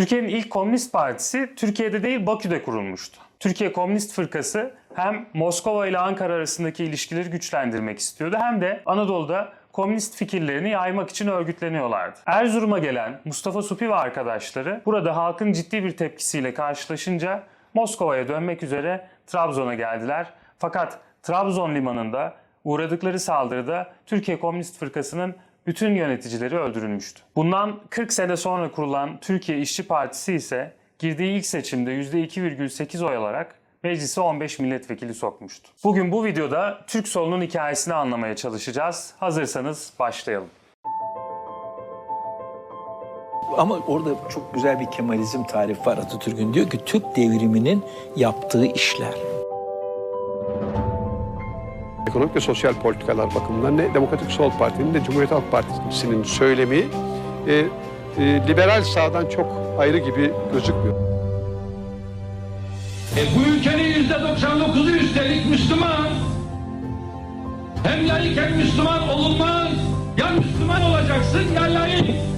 Türkiye'nin ilk Komünist Partisi Türkiye'de değil Bakü'de kurulmuştu. Türkiye Komünist Fırkası hem Moskova ile Ankara arasındaki ilişkileri güçlendirmek istiyordu hem de Anadolu'da komünist fikirlerini yaymak için örgütleniyorlardı. Erzurum'a gelen Mustafa Supi ve arkadaşları burada halkın ciddi bir tepkisiyle karşılaşınca Moskova'ya dönmek üzere Trabzon'a geldiler. Fakat Trabzon limanında uğradıkları saldırıda Türkiye Komünist Fırkası'nın bütün yöneticileri öldürülmüştü. Bundan 40 sene sonra kurulan Türkiye İşçi Partisi ise girdiği ilk seçimde %2,8 oy alarak meclise 15 milletvekili sokmuştu. Bugün bu videoda Türk solunun hikayesini anlamaya çalışacağız. Hazırsanız başlayalım. Ama orada çok güzel bir Kemalizm tarifi var Atatürk'ün. Diyor ki Türk devriminin yaptığı işler. Ekonomik ve sosyal politikalar bakımından ne Demokratik Sol Parti'nin ne Cumhuriyet Halk Partisi'nin söylemi e, e, liberal sağdan çok ayrı gibi gözükmüyor. E, bu ülkenin yüzde 99'u üstelik Müslüman. Hem layık hem Müslüman olunmaz. Ya Müslüman olacaksın ya layık.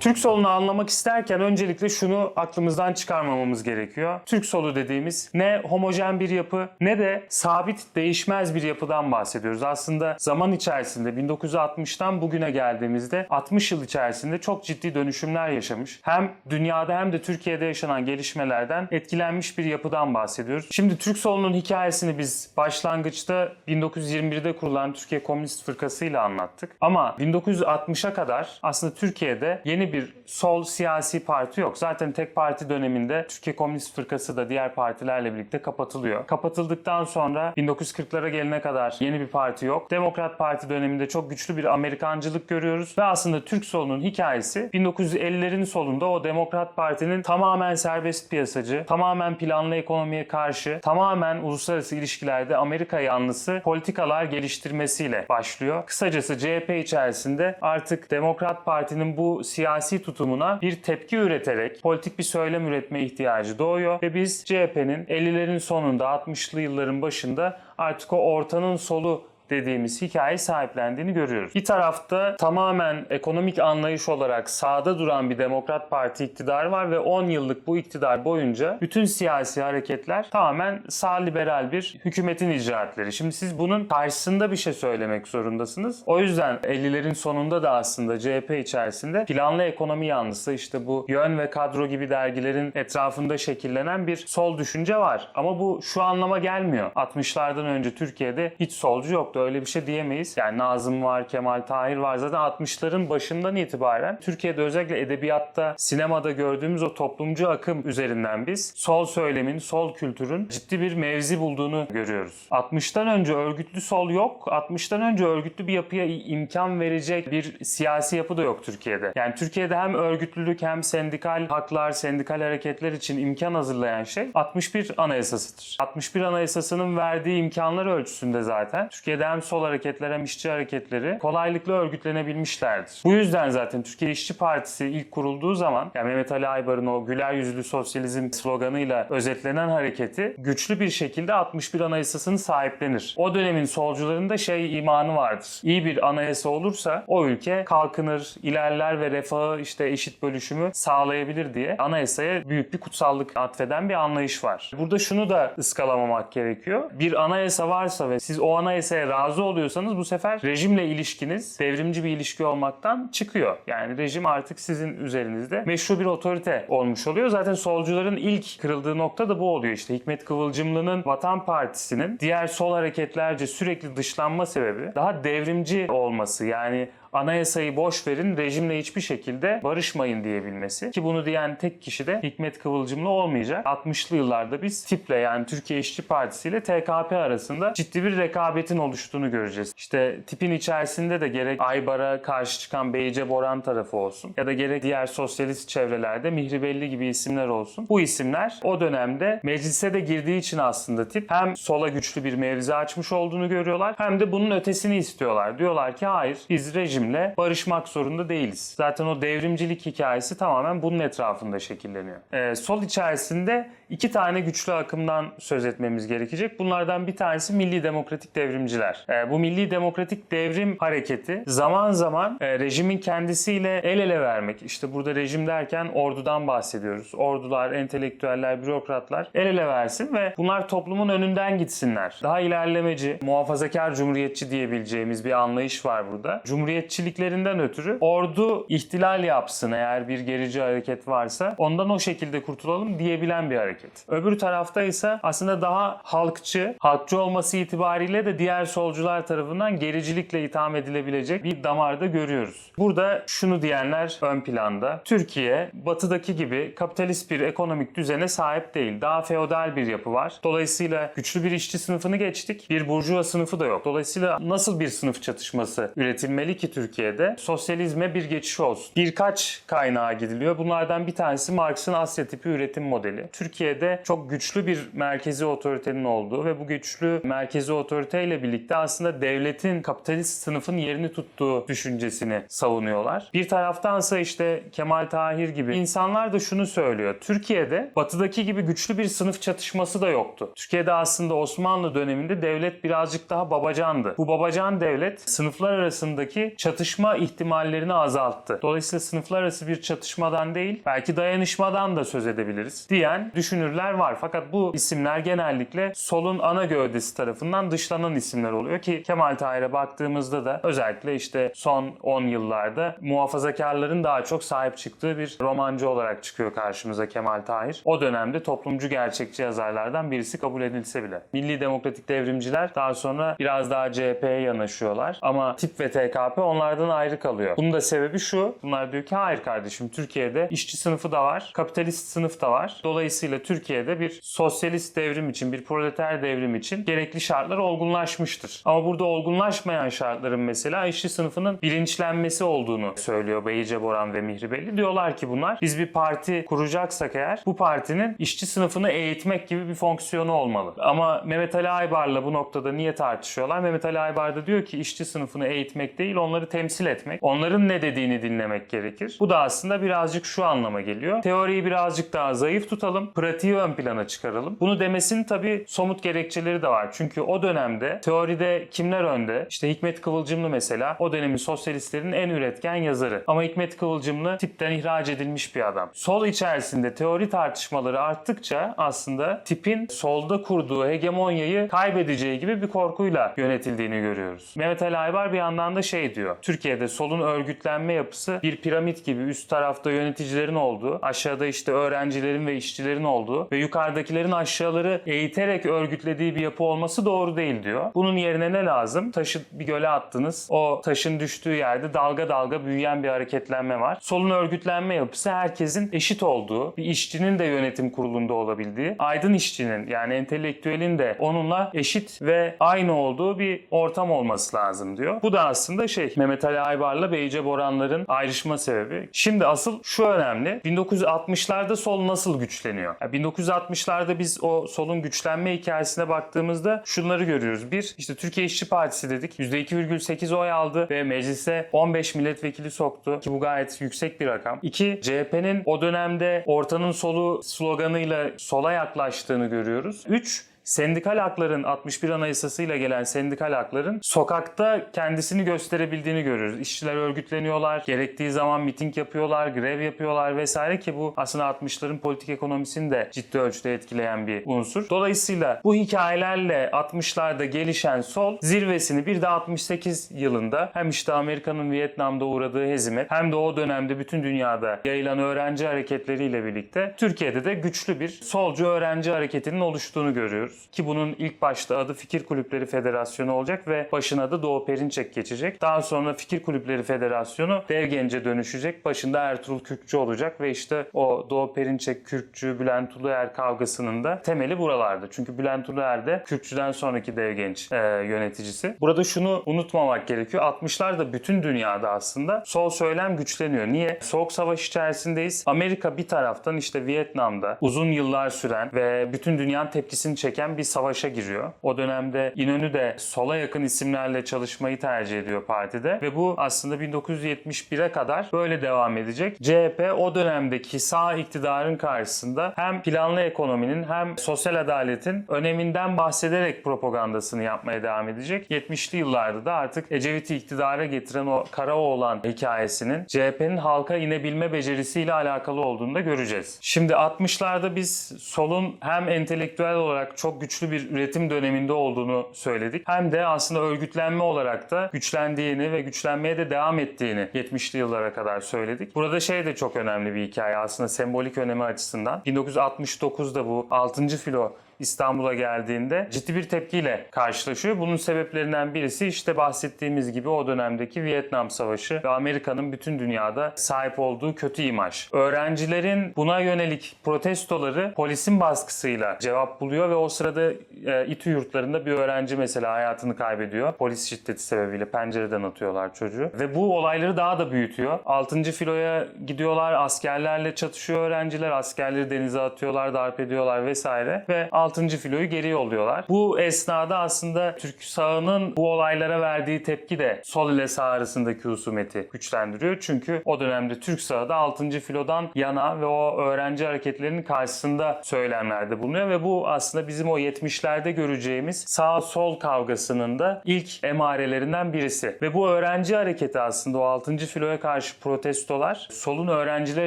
Türk solunu anlamak isterken öncelikle şunu aklımızdan çıkarmamamız gerekiyor. Türk solu dediğimiz ne homojen bir yapı ne de sabit değişmez bir yapıdan bahsediyoruz. Aslında zaman içerisinde 1960'tan bugüne geldiğimizde 60 yıl içerisinde çok ciddi dönüşümler yaşamış. Hem dünyada hem de Türkiye'de yaşanan gelişmelerden etkilenmiş bir yapıdan bahsediyoruz. Şimdi Türk solunun hikayesini biz başlangıçta 1921'de kurulan Türkiye Komünist Fırkası ile anlattık. Ama 1960'a kadar aslında Türkiye'de yeni bir sol siyasi parti yok. Zaten tek parti döneminde Türkiye Komünist Fırkası da diğer partilerle birlikte kapatılıyor. Kapatıldıktan sonra 1940'lara gelene kadar yeni bir parti yok. Demokrat Parti döneminde çok güçlü bir Amerikancılık görüyoruz ve aslında Türk solunun hikayesi 1950'lerin solunda o Demokrat Parti'nin tamamen serbest piyasacı, tamamen planlı ekonomiye karşı, tamamen uluslararası ilişkilerde Amerika yanlısı politikalar geliştirmesiyle başlıyor. Kısacası CHP içerisinde artık Demokrat Parti'nin bu siyasi tutumuna bir tepki üreterek politik bir söylem üretme ihtiyacı doğuyor ve biz CHP'nin 50'lerin sonunda 60'lı yılların başında artık o ortanın solu dediğimiz hikaye sahiplendiğini görüyoruz. Bir tarafta tamamen ekonomik anlayış olarak sağda duran bir Demokrat Parti iktidarı var ve 10 yıllık bu iktidar boyunca bütün siyasi hareketler tamamen sağ liberal bir hükümetin icraatleri. Şimdi siz bunun karşısında bir şey söylemek zorundasınız. O yüzden 50'lerin sonunda da aslında CHP içerisinde planlı ekonomi yanlısı işte bu Yön ve Kadro gibi dergilerin etrafında şekillenen bir sol düşünce var. Ama bu şu anlama gelmiyor. 60'lardan önce Türkiye'de hiç solcu yoktu. Öyle bir şey diyemeyiz. Yani Nazım var, Kemal Tahir var. Zaten 60'ların başından itibaren Türkiye'de özellikle edebiyatta, sinemada gördüğümüz o toplumcu akım üzerinden biz sol söylemin, sol kültürün ciddi bir mevzi bulduğunu görüyoruz. 60'tan önce örgütlü sol yok. 60'tan önce örgütlü bir yapıya imkan verecek bir siyasi yapı da yok Türkiye'de. Yani Türkiye'de hem örgütlülük hem sendikal haklar, sendikal hareketler için imkan hazırlayan şey 61 Anayasasıdır. 61 Anayasası'nın verdiği imkanlar ölçüsünde zaten Türkiye'de hem sol hareketler hem işçi hareketleri kolaylıkla örgütlenebilmişlerdir. Bu yüzden zaten Türkiye İşçi Partisi ilk kurulduğu zaman yani Mehmet Ali Aybar'ın o güler yüzlü sosyalizm sloganıyla özetlenen hareketi güçlü bir şekilde 61 Anayasası'nı sahiplenir. O dönemin solcularında şey imanı vardır. İyi bir anayasa olursa o ülke kalkınır, ilerler ve refahı işte eşit bölüşümü sağlayabilir diye anayasaya büyük bir kutsallık atfeden bir anlayış var. Burada şunu da ıskalamamak gerekiyor. Bir anayasa varsa ve siz o anayasaya razı oluyorsanız bu sefer rejimle ilişkiniz devrimci bir ilişki olmaktan çıkıyor. Yani rejim artık sizin üzerinizde meşru bir otorite olmuş oluyor. Zaten solcuların ilk kırıldığı nokta da bu oluyor işte. Hikmet Kıvılcımlı'nın Vatan Partisi'nin diğer sol hareketlerce sürekli dışlanma sebebi daha devrimci olması. Yani anayasayı boş verin, rejimle hiçbir şekilde barışmayın diyebilmesi. Ki bunu diyen tek kişi de Hikmet Kıvılcımlı olmayacak. 60'lı yıllarda biz TİP'le yani Türkiye İşçi Partisi ile TKP arasında ciddi bir rekabetin oluştuğunu göreceğiz. İşte tipin içerisinde de gerek Aybar'a karşı çıkan Beyce Boran tarafı olsun ya da gerek diğer sosyalist çevrelerde Mihribelli gibi isimler olsun. Bu isimler o dönemde meclise de girdiği için aslında tip hem sola güçlü bir mevzi açmış olduğunu görüyorlar hem de bunun ötesini istiyorlar. Diyorlar ki hayır biz rejimle barışmak zorunda değiliz. Zaten o devrimcilik hikayesi tamamen bunun etrafında şekilleniyor. Ee, sol içerisinde iki tane güçlü akımdan söz etmemiz gerekecek. Bunlardan bir tanesi Milli Demokratik Devrimciler. var. E, bu Milli Demokratik Devrim Hareketi zaman zaman e, rejimin kendisiyle el ele vermek. İşte burada rejim derken ordudan bahsediyoruz. Ordular, entelektüeller, bürokratlar el ele versin ve bunlar toplumun önünden gitsinler. Daha ilerlemeci, muhafazakar cumhuriyetçi diyebileceğimiz bir anlayış var burada. Cumhuriyetçiliklerinden ötürü ordu ihtilal yapsın eğer bir gerici hareket varsa ondan o şekilde kurtulalım diyebilen bir hareket. Öbür tarafta ise aslında daha halkçı, halkçı olması itibariyle de diğer solcular tarafından gericilikle itham edilebilecek bir damarda görüyoruz. Burada şunu diyenler ön planda. Türkiye batıdaki gibi kapitalist bir ekonomik düzene sahip değil. Daha feodal bir yapı var. Dolayısıyla güçlü bir işçi sınıfını geçtik. Bir burjuva sınıfı da yok. Dolayısıyla nasıl bir sınıf çatışması üretilmeli ki Türkiye'de? Sosyalizme bir geçiş olsun. Birkaç kaynağa gidiliyor. Bunlardan bir tanesi Marx'ın Asya tipi üretim modeli. Türkiye'de çok güçlü bir merkezi otoritenin olduğu ve bu güçlü merkezi otoriteyle birlikte aslında devletin kapitalist sınıfın yerini tuttuğu düşüncesini savunuyorlar. Bir taraftansa işte Kemal Tahir gibi insanlar da şunu söylüyor. Türkiye'de batıdaki gibi güçlü bir sınıf çatışması da yoktu. Türkiye'de aslında Osmanlı döneminde devlet birazcık daha babacandı. Bu babacan devlet sınıflar arasındaki çatışma ihtimallerini azalttı. Dolayısıyla sınıflar arası bir çatışmadan değil, belki dayanışmadan da söz edebiliriz diyen düşünürler var. Fakat bu isimler genellikle solun ana gövdesi tarafından dışlanan isimler oluyor ki Kemal Tahir'e baktığımızda da özellikle işte son 10 yıllarda muhafazakarların daha çok sahip çıktığı bir romancı olarak çıkıyor karşımıza Kemal Tahir. O dönemde toplumcu gerçekçi yazarlardan birisi kabul edilse bile. Milli Demokratik Devrimciler daha sonra biraz daha CHP'ye yanaşıyorlar ama tip ve TKP onlardan ayrı kalıyor. Bunun da sebebi şu. Bunlar diyor ki hayır kardeşim Türkiye'de işçi sınıfı da var, kapitalist sınıf da var. Dolayısıyla Türkiye'de bir sosyalist devrim için, bir proleter devrim için gerekli şartlar olgunlaşmıştır. Ama burada olgunlaşmayan şartların mesela işçi sınıfının bilinçlenmesi olduğunu söylüyor Beyce Boran ve Mihri Belli. Diyorlar ki bunlar biz bir parti kuracaksak eğer bu partinin işçi sınıfını eğitmek gibi bir fonksiyonu olmalı. Ama Mehmet Ali Aybar'la bu noktada niye tartışıyorlar? Mehmet Ali Aybar da diyor ki işçi sınıfını eğitmek değil onları temsil etmek. Onların ne dediğini dinlemek gerekir. Bu da aslında birazcık şu anlama geliyor. Teoriyi birazcık daha zayıf tutalım, pratiği ön plana çıkaralım. Bunu demesinin tabii somut gerekçeleri de var. Çünkü o dönemde teoride kimler önde? İşte Hikmet Kıvılcımlı mesela o dönemin sosyalistlerin en üretken yazarı. Ama Hikmet Kıvılcımlı tipten ihraç edilmiş bir adam. Sol içerisinde teori tartışmaları arttıkça aslında tipin solda kurduğu hegemonyayı kaybedeceği gibi bir korkuyla yönetildiğini görüyoruz. Mehmet Ali Aybar bir yandan da şey diyor. Türkiye'de solun örgütlenme yapısı bir piramit gibi üst tarafta yöneticilerin olduğu, aşağıda işte öğrencilerin ve işçilerin olduğu ve yukarıdakilerin aşağıları eğiterek örgütlediği bir yapı olması doğru değil diyor. Bunun yerine ne lazım? Taşı bir göle attınız. O taşın düştüğü yerde dalga dalga büyüyen bir hareketlenme var. Solun örgütlenme yapısı herkesin eşit olduğu, bir işçinin de yönetim kurulunda olabildiği, aydın işçinin yani entelektüelin de onunla eşit ve aynı olduğu bir ortam olması lazım diyor. Bu da aslında şey Mehmet Ali Aybar'la Beyce Boranların ayrışma sebebi. Şimdi asıl şu önemli. 1960'larda sol nasıl güçleniyor? Ya 1960'larda biz o solun güçlenme hikayesine baktığımızda şunları görüyoruz. Bir, işte Türkiye İşçi Partisi dedik. %2,8 oy aldı ve meclise 15 milletvekili soktu ki bu gayet yüksek bir rakam. İki, CHP'nin o dönemde ortanın solu sloganıyla sola yaklaştığını görüyoruz. Üç, sendikal hakların 61 Anayasası'yla gelen sendikal hakların sokakta kendisini gösterebildiğini görüyoruz. İşçiler örgütleniyorlar, gerektiği zaman miting yapıyorlar, grev yapıyorlar vesaire ki bu aslında 60'ların politik ekonomisini de ciddi ölçüde etkileyen bir unsur. Dolayısıyla bu hikayelerle 60'larda gelişen sol zirvesini bir de 68 yılında hem işte Amerika'nın Vietnam'da uğradığı hezimet hem de o dönemde bütün dünyada yayılan öğrenci hareketleriyle birlikte Türkiye'de de güçlü bir solcu öğrenci hareketinin oluştuğunu görüyoruz. Ki bunun ilk başta adı Fikir Kulüpleri Federasyonu olacak ve başına da Doğu Perinçek geçecek. Daha sonra Fikir Kulüpleri Federasyonu Dev Gence dönüşecek. Başında Ertuğrul Kürkçü olacak ve işte o Doğu Perinçek, Kürkçü, Bülent Uluer kavgasının da temeli buralarda. Çünkü Bülent Uluer de Kürkçüden sonraki Dev Genç e, yöneticisi. Burada şunu unutmamak gerekiyor. 60'larda bütün dünyada aslında sol söylem güçleniyor. Niye? Soğuk savaş içerisindeyiz. Amerika bir taraftan işte Vietnam'da uzun yıllar süren ve bütün dünyanın tepkisini çeken derken bir savaşa giriyor. O dönemde İnönü de sola yakın isimlerle çalışmayı tercih ediyor partide ve bu aslında 1971'e kadar böyle devam edecek. CHP o dönemdeki sağ iktidarın karşısında hem planlı ekonominin hem sosyal adaletin öneminden bahsederek propagandasını yapmaya devam edecek. 70'li yıllarda da artık Ecevit'i iktidara getiren o Karaoğlan hikayesinin CHP'nin halka inebilme becerisiyle alakalı olduğunu da göreceğiz. Şimdi 60'larda biz solun hem entelektüel olarak çok güçlü bir üretim döneminde olduğunu söyledik. Hem de aslında örgütlenme olarak da güçlendiğini ve güçlenmeye de devam ettiğini 70'li yıllara kadar söyledik. Burada şey de çok önemli bir hikaye aslında sembolik önemi açısından. 1969'da bu 6. filo İstanbul'a geldiğinde ciddi bir tepkiyle karşılaşıyor. Bunun sebeplerinden birisi işte bahsettiğimiz gibi o dönemdeki Vietnam Savaşı ve Amerika'nın bütün dünyada sahip olduğu kötü imaj. Öğrencilerin buna yönelik protestoları polisin baskısıyla cevap buluyor ve o sırada e, İTÜ yurtlarında bir öğrenci mesela hayatını kaybediyor. Polis şiddeti sebebiyle pencereden atıyorlar çocuğu. Ve bu olayları daha da büyütüyor. 6. filoya gidiyorlar, askerlerle çatışıyor öğrenciler, askerleri denize atıyorlar, darp ediyorlar vesaire ve 6. filoyu geri yolluyorlar. Bu esnada aslında Türk sağının bu olaylara verdiği tepki de sol ile sağ arasındaki husumeti güçlendiriyor. Çünkü o dönemde Türk sağı da 6. filodan yana ve o öğrenci hareketlerinin karşısında söylemlerde bulunuyor ve bu aslında bizim o 70'lerde göreceğimiz sağ sol kavgasının da ilk emarelerinden birisi. Ve bu öğrenci hareketi aslında o 6. filoya karşı protestolar solun öğrenciler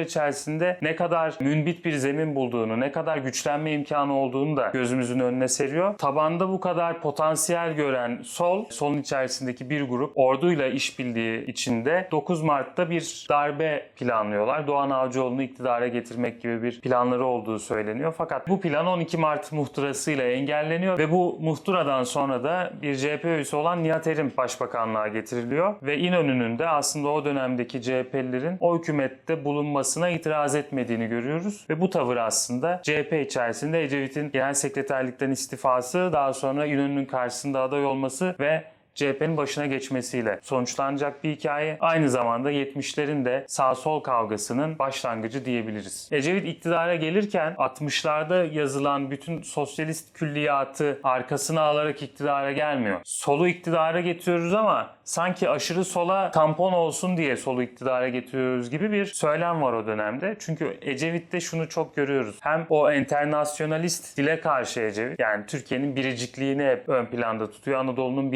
içerisinde ne kadar münbit bir zemin bulduğunu, ne kadar güçlenme imkanı olduğunu da gözümüzün önüne seriyor. Tabanda bu kadar potansiyel gören sol, solun içerisindeki bir grup orduyla işbirliği içinde 9 Mart'ta bir darbe planlıyorlar. Doğan Avcıoğlu'nu iktidara getirmek gibi bir planları olduğu söyleniyor. Fakat bu plan 12 Mart muhtırasıyla engelleniyor ve bu muhtıradan sonra da bir CHP üyesi olan Nihat Erim başbakanlığa getiriliyor ve İnönü'nün de aslında o dönemdeki CHP'lilerin o hükümette bulunmasına itiraz etmediğini görüyoruz ve bu tavır aslında CHP içerisinde Ecevit'in genel sekreterlikten istifası, daha sonra İnönü'nün karşısında aday olması ve CHP'nin başına geçmesiyle sonuçlanacak bir hikaye. Aynı zamanda 70'lerin de sağ sol kavgasının başlangıcı diyebiliriz. Ecevit iktidara gelirken 60'larda yazılan bütün sosyalist külliyatı arkasına alarak iktidara gelmiyor. Solu iktidara getiriyoruz ama sanki aşırı sola tampon olsun diye solu iktidara getiriyoruz gibi bir söylem var o dönemde. Çünkü Ecevit'te şunu çok görüyoruz. Hem o internasyonalist dile karşı Ecevit yani Türkiye'nin biricikliğini hep ön planda tutuyor. Anadolu'nun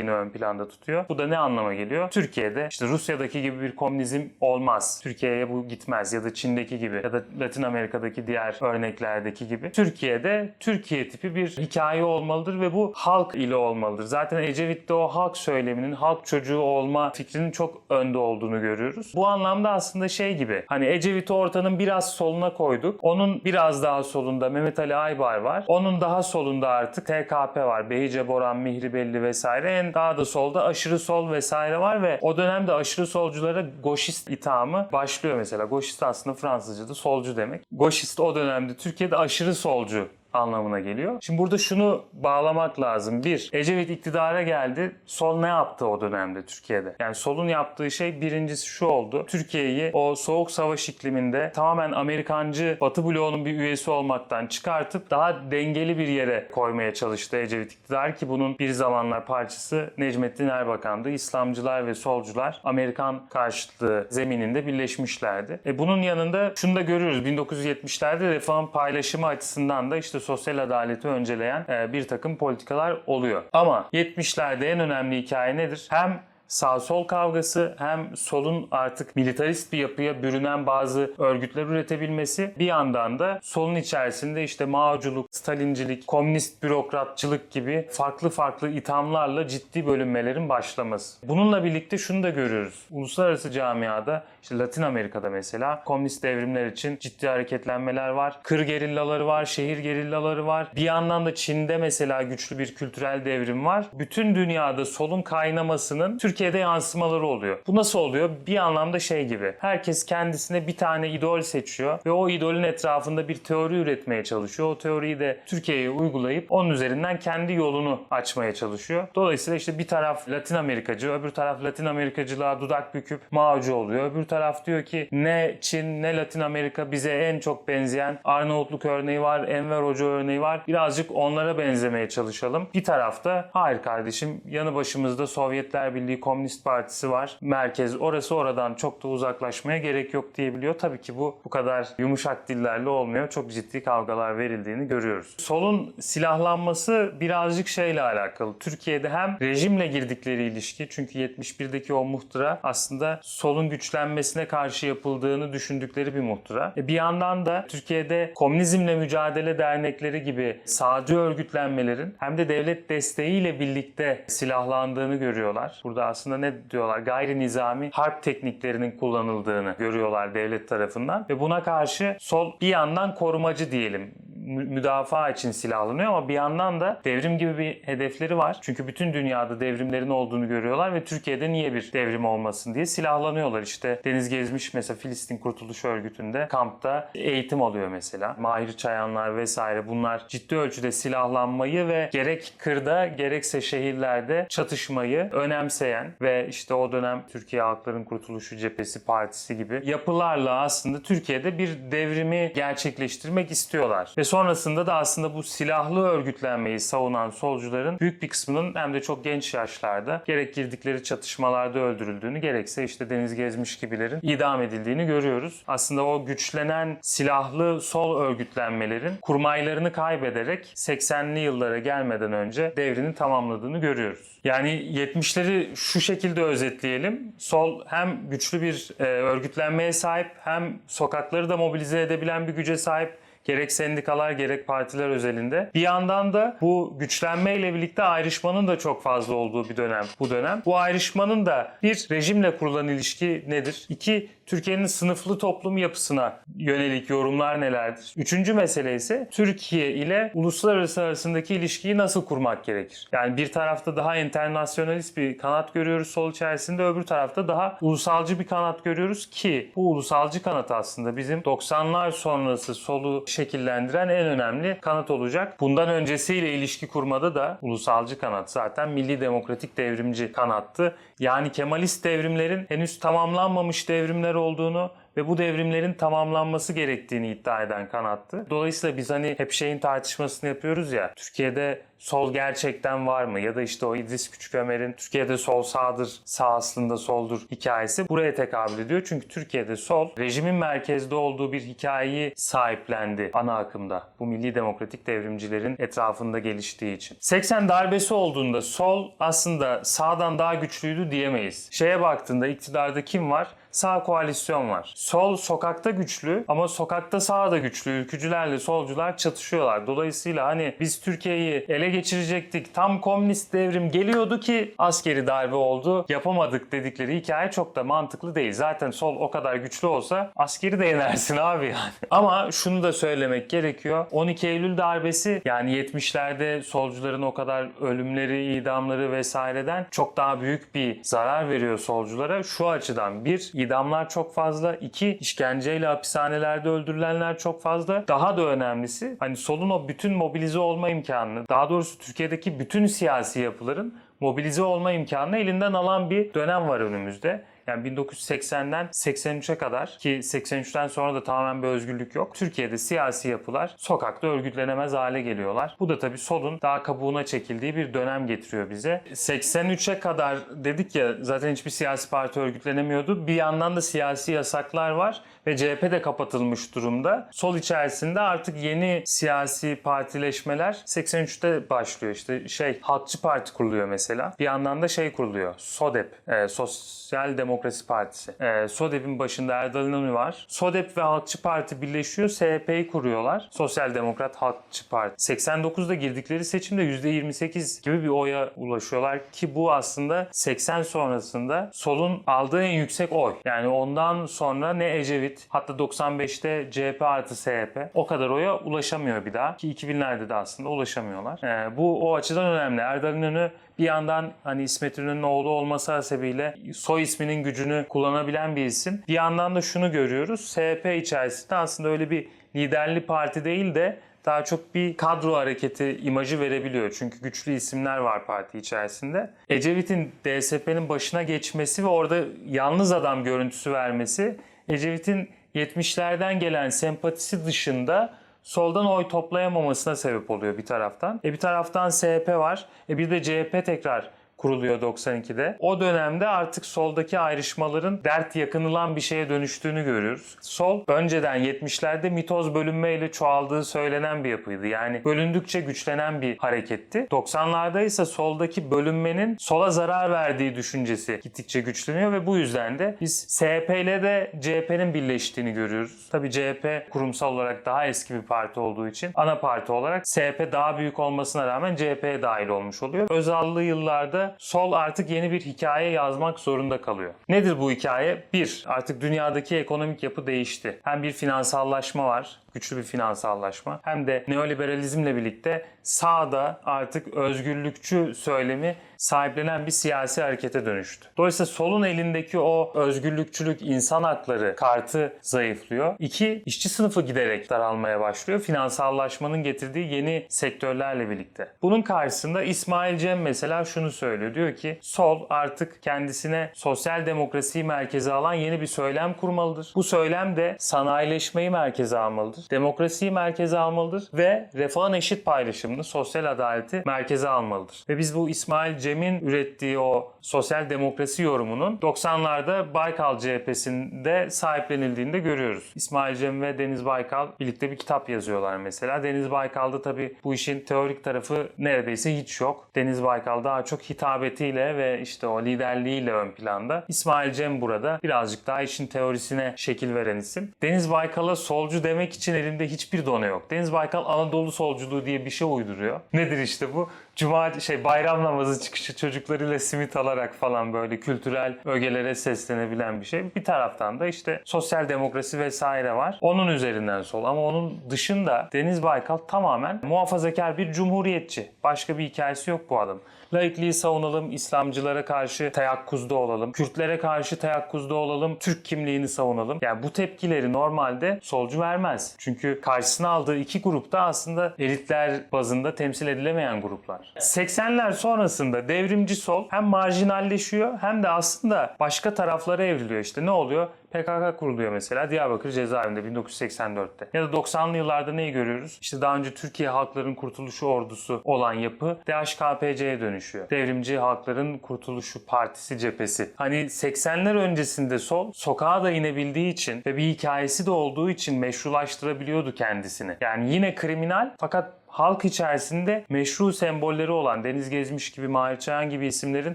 biricikliğini ön planda tutuyor. Bu da ne anlama geliyor? Türkiye'de işte Rusya'daki gibi bir komünizm olmaz. Türkiye'ye bu gitmez ya da Çin'deki gibi ya da Latin Amerika'daki diğer örneklerdeki gibi. Türkiye'de Türkiye tipi bir hikaye olmalıdır ve bu halk ile olmalıdır. Zaten Ecevit'te o halk söyleminin, halk çocuğu olma fikrinin çok önde olduğunu görüyoruz. Bu anlamda aslında şey gibi hani Ecevit'i ortanın biraz soluna koyduk. Onun biraz daha solunda Mehmet Ali Aybar var. Onun daha solunda artık TKP var. Behice Boran, Mihri Belli vesaire. En daha da solda aşırı sol vesaire var ve o dönemde aşırı solculara goşist ithamı başlıyor mesela. Goşist aslında Fransızca'da solcu demek. Goşist o dönemde Türkiye'de aşırı solcu anlamına geliyor. Şimdi burada şunu bağlamak lazım. Bir, Ecevit iktidara geldi. Sol ne yaptı o dönemde Türkiye'de? Yani solun yaptığı şey birincisi şu oldu. Türkiye'yi o soğuk savaş ikliminde tamamen Amerikancı Batı bloğunun bir üyesi olmaktan çıkartıp daha dengeli bir yere koymaya çalıştı Ecevit iktidar ki bunun bir zamanlar parçası Necmettin Erbakan'dı. İslamcılar ve solcular Amerikan karşıtlığı zemininde birleşmişlerdi. E bunun yanında şunu da görüyoruz. 1970'lerde refahın paylaşımı açısından da işte sosyal adaleti önceleyen e, bir takım politikalar oluyor. Ama 70'lerde en önemli hikaye nedir? Hem sağ sol kavgası hem solun artık militarist bir yapıya bürünen bazı örgütler üretebilmesi bir yandan da solun içerisinde işte Maoculuk, Stalincilik, komünist bürokratçılık gibi farklı farklı ithamlarla ciddi bölünmelerin başlaması. Bununla birlikte şunu da görüyoruz. Uluslararası camiada işte Latin Amerika'da mesela komünist devrimler için ciddi hareketlenmeler var. Kır gerillaları var, şehir gerillaları var. Bir yandan da Çin'de mesela güçlü bir kültürel devrim var. Bütün dünyada solun kaynamasının Türkiye Türkiye'de yansımaları oluyor. Bu nasıl oluyor? Bir anlamda şey gibi. Herkes kendisine bir tane idol seçiyor ve o idolün etrafında bir teori üretmeye çalışıyor. O teoriyi de Türkiye'ye uygulayıp onun üzerinden kendi yolunu açmaya çalışıyor. Dolayısıyla işte bir taraf Latin Amerikacı, öbür taraf Latin Amerikacılığa dudak büküp Mao'cu oluyor. Öbür taraf diyor ki ne Çin ne Latin Amerika bize en çok benzeyen Arnavutluk örneği var, Enver Hoca örneği var. Birazcık onlara benzemeye çalışalım. Bir tarafta hayır kardeşim yanı başımızda Sovyetler Birliği Komünist Partisi var. Merkez orası oradan çok da uzaklaşmaya gerek yok diyebiliyor. Tabii ki bu bu kadar yumuşak dillerle olmuyor. Çok ciddi kavgalar verildiğini görüyoruz. Solun silahlanması birazcık şeyle alakalı. Türkiye'de hem rejimle girdikleri ilişki çünkü 71'deki o muhtıra aslında solun güçlenmesine karşı yapıldığını düşündükleri bir muhtıra. E bir yandan da Türkiye'de komünizmle mücadele dernekleri gibi sağcı örgütlenmelerin hem de devlet desteğiyle birlikte silahlandığını görüyorlar. Burada aslında ne diyorlar? Gayri nizami harp tekniklerinin kullanıldığını görüyorlar devlet tarafından ve buna karşı sol bir yandan korumacı diyelim müdafaa için silahlanıyor ama bir yandan da devrim gibi bir hedefleri var. Çünkü bütün dünyada devrimlerin olduğunu görüyorlar ve Türkiye'de niye bir devrim olmasın diye silahlanıyorlar. İşte Deniz Gezmiş mesela Filistin Kurtuluş Örgütü'nde kampta eğitim alıyor mesela. Mahir Çayanlar vesaire bunlar ciddi ölçüde silahlanmayı ve gerek kırda gerekse şehirlerde çatışmayı önemseyen ve işte o dönem Türkiye Halkların Kurtuluşu Cephesi Partisi gibi yapılarla aslında Türkiye'de bir devrimi gerçekleştirmek istiyorlar. Ve sonrasında da aslında bu silahlı örgütlenmeyi savunan solcuların büyük bir kısmının hem de çok genç yaşlarda gerek girdikleri çatışmalarda öldürüldüğünü gerekse işte Deniz Gezmiş gibilerin idam edildiğini görüyoruz. Aslında o güçlenen silahlı sol örgütlenmelerin kurmaylarını kaybederek 80'li yıllara gelmeden önce devrini tamamladığını görüyoruz. Yani 70'leri şu şekilde özetleyelim. Sol hem güçlü bir e, örgütlenmeye sahip hem sokakları da mobilize edebilen bir güce sahip gerek sendikalar gerek partiler özelinde. Bir yandan da bu güçlenmeyle birlikte ayrışmanın da çok fazla olduğu bir dönem bu dönem. Bu ayrışmanın da bir rejimle kurulan ilişki nedir? İki Türkiye'nin sınıflı toplum yapısına yönelik yorumlar nelerdir? Üçüncü mesele ise Türkiye ile uluslararası arasındaki ilişkiyi nasıl kurmak gerekir? Yani bir tarafta daha internasyonalist bir kanat görüyoruz sol içerisinde, öbür tarafta daha ulusalcı bir kanat görüyoruz ki bu ulusalcı kanat aslında bizim 90'lar sonrası solu şekillendiren en önemli kanat olacak. Bundan öncesiyle ilişki kurmada da ulusalcı kanat zaten milli demokratik devrimci kanattı. Yani Kemalist devrimlerin henüz tamamlanmamış devrimler olduğunu ve bu devrimlerin tamamlanması gerektiğini iddia eden kanattı. Dolayısıyla biz hani hep şeyin tartışmasını yapıyoruz ya. Türkiye'de sol gerçekten var mı? Ya da işte o İdris Küçükömer'in Türkiye'de sol sağdır, sağ aslında soldur hikayesi buraya tekabül ediyor. Çünkü Türkiye'de sol rejimin merkezde olduğu bir hikayeyi sahiplendi ana akımda. Bu milli demokratik devrimcilerin etrafında geliştiği için. 80 darbesi olduğunda sol aslında sağdan daha güçlüydü diyemeyiz. Şeye baktığında iktidarda kim var? Sağ koalisyon var. Sol sokakta güçlü ama sokakta sağ da güçlü. Ülkücülerle solcular çatışıyorlar. Dolayısıyla hani biz Türkiye'yi ele geçirecektik. Tam komünist devrim geliyordu ki askeri darbe oldu. Yapamadık dedikleri hikaye çok da mantıklı değil. Zaten sol o kadar güçlü olsa askeri de yenersin abi yani. Ama şunu da söylemek gerekiyor. 12 Eylül darbesi yani 70'lerde solcuların o kadar ölümleri, idamları vesaireden çok daha büyük bir zarar veriyor solculara. Şu açıdan bir, idamlar çok fazla. iki işkenceyle hapishanelerde öldürülenler çok fazla. Daha da önemlisi hani solun o bütün mobilize olma imkanını, daha doğrusu Türkiye'deki bütün siyasi yapıların mobilize olma imkanını elinden alan bir dönem var önümüzde. Yani 1980'den 83'e kadar ki 83'ten sonra da tamamen bir özgürlük yok. Türkiye'de siyasi yapılar sokakta örgütlenemez hale geliyorlar. Bu da tabii solun daha kabuğuna çekildiği bir dönem getiriyor bize. 83'e kadar dedik ya zaten hiçbir siyasi parti örgütlenemiyordu. Bir yandan da siyasi yasaklar var ve CHP de kapatılmış durumda. Sol içerisinde artık yeni siyasi partileşmeler 83'te başlıyor. İşte şey Halkçı Parti kuruluyor mesela. Bir yandan da şey kuruluyor. SODEP, e, Sosyal Demokrasi Partisi. E, SODEP'in başında Erdal İnanı var. SODEP ve Halkçı Parti birleşiyor. SHP'yi kuruyorlar. Sosyal Demokrat Halkçı Parti. 89'da girdikleri seçimde %28 gibi bir oya ulaşıyorlar ki bu aslında 80 sonrasında solun aldığı en yüksek oy. Yani ondan sonra ne Ecevit hatta 95'te CHP artı SHP o kadar oya ulaşamıyor bir daha ki 2000'lerde de aslında ulaşamıyorlar. Ee, bu o açıdan önemli. Erdal İnönü Bir yandan hani İsmet İnönü'nün oğlu olması hasebiyle soy isminin gücünü kullanabilen bir isim. Bir yandan da şunu görüyoruz. SHP içerisinde aslında öyle bir liderli parti değil de daha çok bir kadro hareketi imajı verebiliyor. Çünkü güçlü isimler var parti içerisinde. Ecevit'in DSP'nin başına geçmesi ve orada yalnız adam görüntüsü vermesi Ecevit'in 70'lerden gelen sempatisi dışında soldan oy toplayamamasına sebep oluyor bir taraftan. E bir taraftan SHP var. E bir de CHP tekrar kuruluyor 92'de. O dönemde artık soldaki ayrışmaların dert yakınılan bir şeye dönüştüğünü görüyoruz. Sol önceden 70'lerde mitoz bölünmeyle çoğaldığı söylenen bir yapıydı. Yani bölündükçe güçlenen bir hareketti. 90'larda ise soldaki bölünmenin sola zarar verdiği düşüncesi gittikçe güçleniyor ve bu yüzden de biz SHP ile de CHP'nin birleştiğini görüyoruz. Tabii CHP kurumsal olarak daha eski bir parti olduğu için ana parti olarak SHP daha büyük olmasına rağmen CHP'ye dahil olmuş oluyor. Özallı yıllarda sol artık yeni bir hikaye yazmak zorunda kalıyor. Nedir bu hikaye? Bir, artık dünyadaki ekonomik yapı değişti. Hem bir finansallaşma var, güçlü bir finansallaşma. Hem de neoliberalizmle birlikte sağda artık özgürlükçü söylemi sahiplenen bir siyasi harekete dönüştü. Dolayısıyla solun elindeki o özgürlükçülük, insan hakları kartı zayıflıyor. İki, işçi sınıfı giderek daralmaya başlıyor. Finansallaşmanın getirdiği yeni sektörlerle birlikte. Bunun karşısında İsmail Cem mesela şunu söylüyor. Diyor ki sol artık kendisine sosyal demokrasiyi merkeze alan yeni bir söylem kurmalıdır. Bu söylem de sanayileşmeyi merkeze almalıdır. Demokrasiyi merkeze almalıdır ve refahın eşit paylaşımını, sosyal adaleti merkeze almalıdır. Ve biz bu İsmail Cem'in ürettiği o sosyal demokrasi yorumunun 90'larda Baykal CHP'sinde sahiplenildiğini de görüyoruz. İsmail Cem ve Deniz Baykal birlikte bir kitap yazıyorlar mesela. Deniz Baykal'da tabii bu işin teorik tarafı neredeyse hiç yok. Deniz Baykal daha çok hitabetiyle ve işte o liderliğiyle ön planda. İsmail Cem burada birazcık daha işin teorisine şekil veren isim. Deniz Baykal'a solcu demek için elinde hiçbir done yok. Deniz Baykal Anadolu solculuğu diye bir şey uyduruyor. Nedir işte bu? Cuma şey bayram namazı çıkışı çocuklarıyla simit alarak falan böyle kültürel ögelere seslenebilen bir şey. Bir taraftan da işte sosyal demokrasi vesaire var. Onun üzerinden sol ama onun dışında Deniz Baykal tamamen muhafazakar bir cumhuriyetçi. Başka bir hikayesi yok bu adam. Laikliği savunalım, İslamcılara karşı teyakkuzda olalım, Kürtlere karşı teyakkuzda olalım, Türk kimliğini savunalım. Yani bu tepkileri normalde solcu vermez. Çünkü karşısına aldığı iki grupta aslında elitler bazında temsil edilemeyen gruplar. 80'ler sonrasında devrimci sol hem marjinalleşiyor hem de aslında başka taraflara evriliyor. İşte ne oluyor? PKK kuruluyor mesela Diyarbakır cezaevinde 1984'te. Ya da 90'lı yıllarda neyi görüyoruz? İşte daha önce Türkiye Halkların Kurtuluşu Ordusu olan yapı DHKPC'ye dönüşüyor. Devrimci Halkların Kurtuluşu Partisi cephesi. Hani 80'ler öncesinde sol sokağa da inebildiği için ve bir hikayesi de olduğu için meşrulaştırabiliyordu kendisini. Yani yine kriminal fakat halk içerisinde meşru sembolleri olan Deniz Gezmiş gibi, Mahir Çayan gibi isimlerin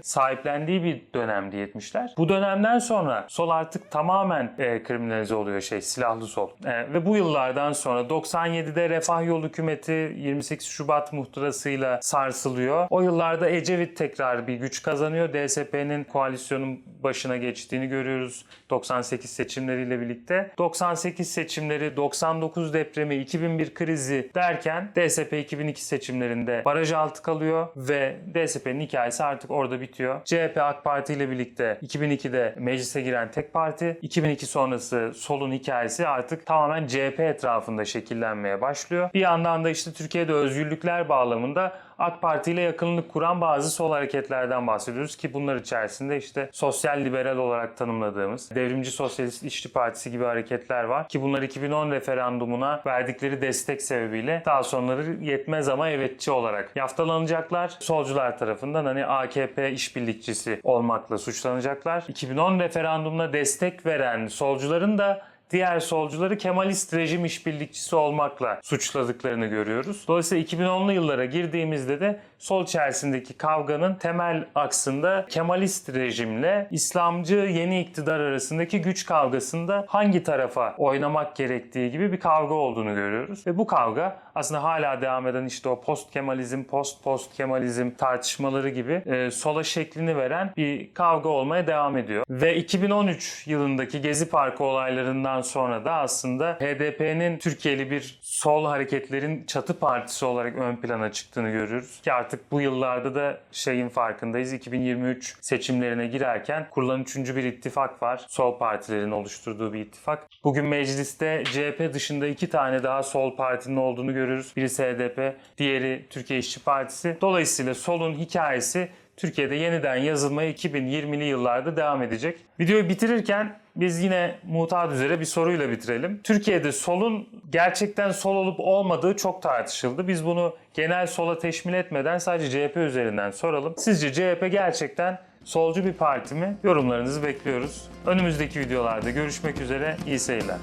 sahiplendiği bir dönemdi 70'ler. Bu dönemden sonra sol artık tamamen e, kriminalize oluyor şey silahlı sol. E, ve bu yıllardan sonra 97'de Refah Yol Hükümeti 28 Şubat muhtırasıyla sarsılıyor. O yıllarda Ecevit tekrar bir güç kazanıyor. DSP'nin koalisyonun başına geçtiğini görüyoruz 98 seçimleriyle birlikte. 98 seçimleri, 99 depremi, 2001 krizi derken DSP 2002 seçimlerinde baraj altı kalıyor ve DSP'nin hikayesi artık orada bitiyor. CHP AK Parti ile birlikte 2002'de meclise giren tek parti. 2002 sonrası solun hikayesi artık tamamen CHP etrafında şekillenmeye başlıyor. Bir yandan da işte Türkiye'de özgürlükler bağlamında AK Parti ile yakınlık kuran bazı sol hareketlerden bahsediyoruz ki bunlar içerisinde işte sosyal liberal olarak tanımladığımız Devrimci Sosyalist İşçi Partisi gibi hareketler var ki bunlar 2010 referandumuna verdikleri destek sebebiyle daha sonraları yetmez ama evetçi olarak yaftalanacaklar. Solcular tarafından hani AKP işbirlikçisi olmakla suçlanacaklar. 2010 referandumuna destek veren solcuların da diğer solcuları Kemalist rejim işbirlikçisi olmakla suçladıklarını görüyoruz. Dolayısıyla 2010'lu yıllara girdiğimizde de sol içerisindeki kavganın temel aksında Kemalist rejimle İslamcı yeni iktidar arasındaki güç kavgasında hangi tarafa oynamak gerektiği gibi bir kavga olduğunu görüyoruz. Ve bu kavga aslında hala devam eden işte o post Kemalizm, post post Kemalizm tartışmaları gibi e, sola şeklini veren bir kavga olmaya devam ediyor. Ve 2013 yılındaki Gezi Parkı olaylarından sonra da aslında HDP'nin Türkiye'li bir sol hareketlerin çatı partisi olarak ön plana çıktığını görüyoruz. Ki artık bu yıllarda da şeyin farkındayız. 2023 seçimlerine girerken kurulan üçüncü bir ittifak var. Sol partilerin oluşturduğu bir ittifak. Bugün mecliste CHP dışında iki tane daha sol partinin olduğunu görüyoruz. Birisi HDP, diğeri Türkiye İşçi Partisi. Dolayısıyla solun hikayesi Türkiye'de yeniden yazılmaya 2020'li yıllarda devam edecek. Videoyu bitirirken biz yine mutat üzere bir soruyla bitirelim. Türkiye'de solun gerçekten sol olup olmadığı çok tartışıldı. Biz bunu genel sola teşmil etmeden sadece CHP üzerinden soralım. Sizce CHP gerçekten solcu bir parti mi? Yorumlarınızı bekliyoruz. Önümüzdeki videolarda görüşmek üzere. İyi seyirler.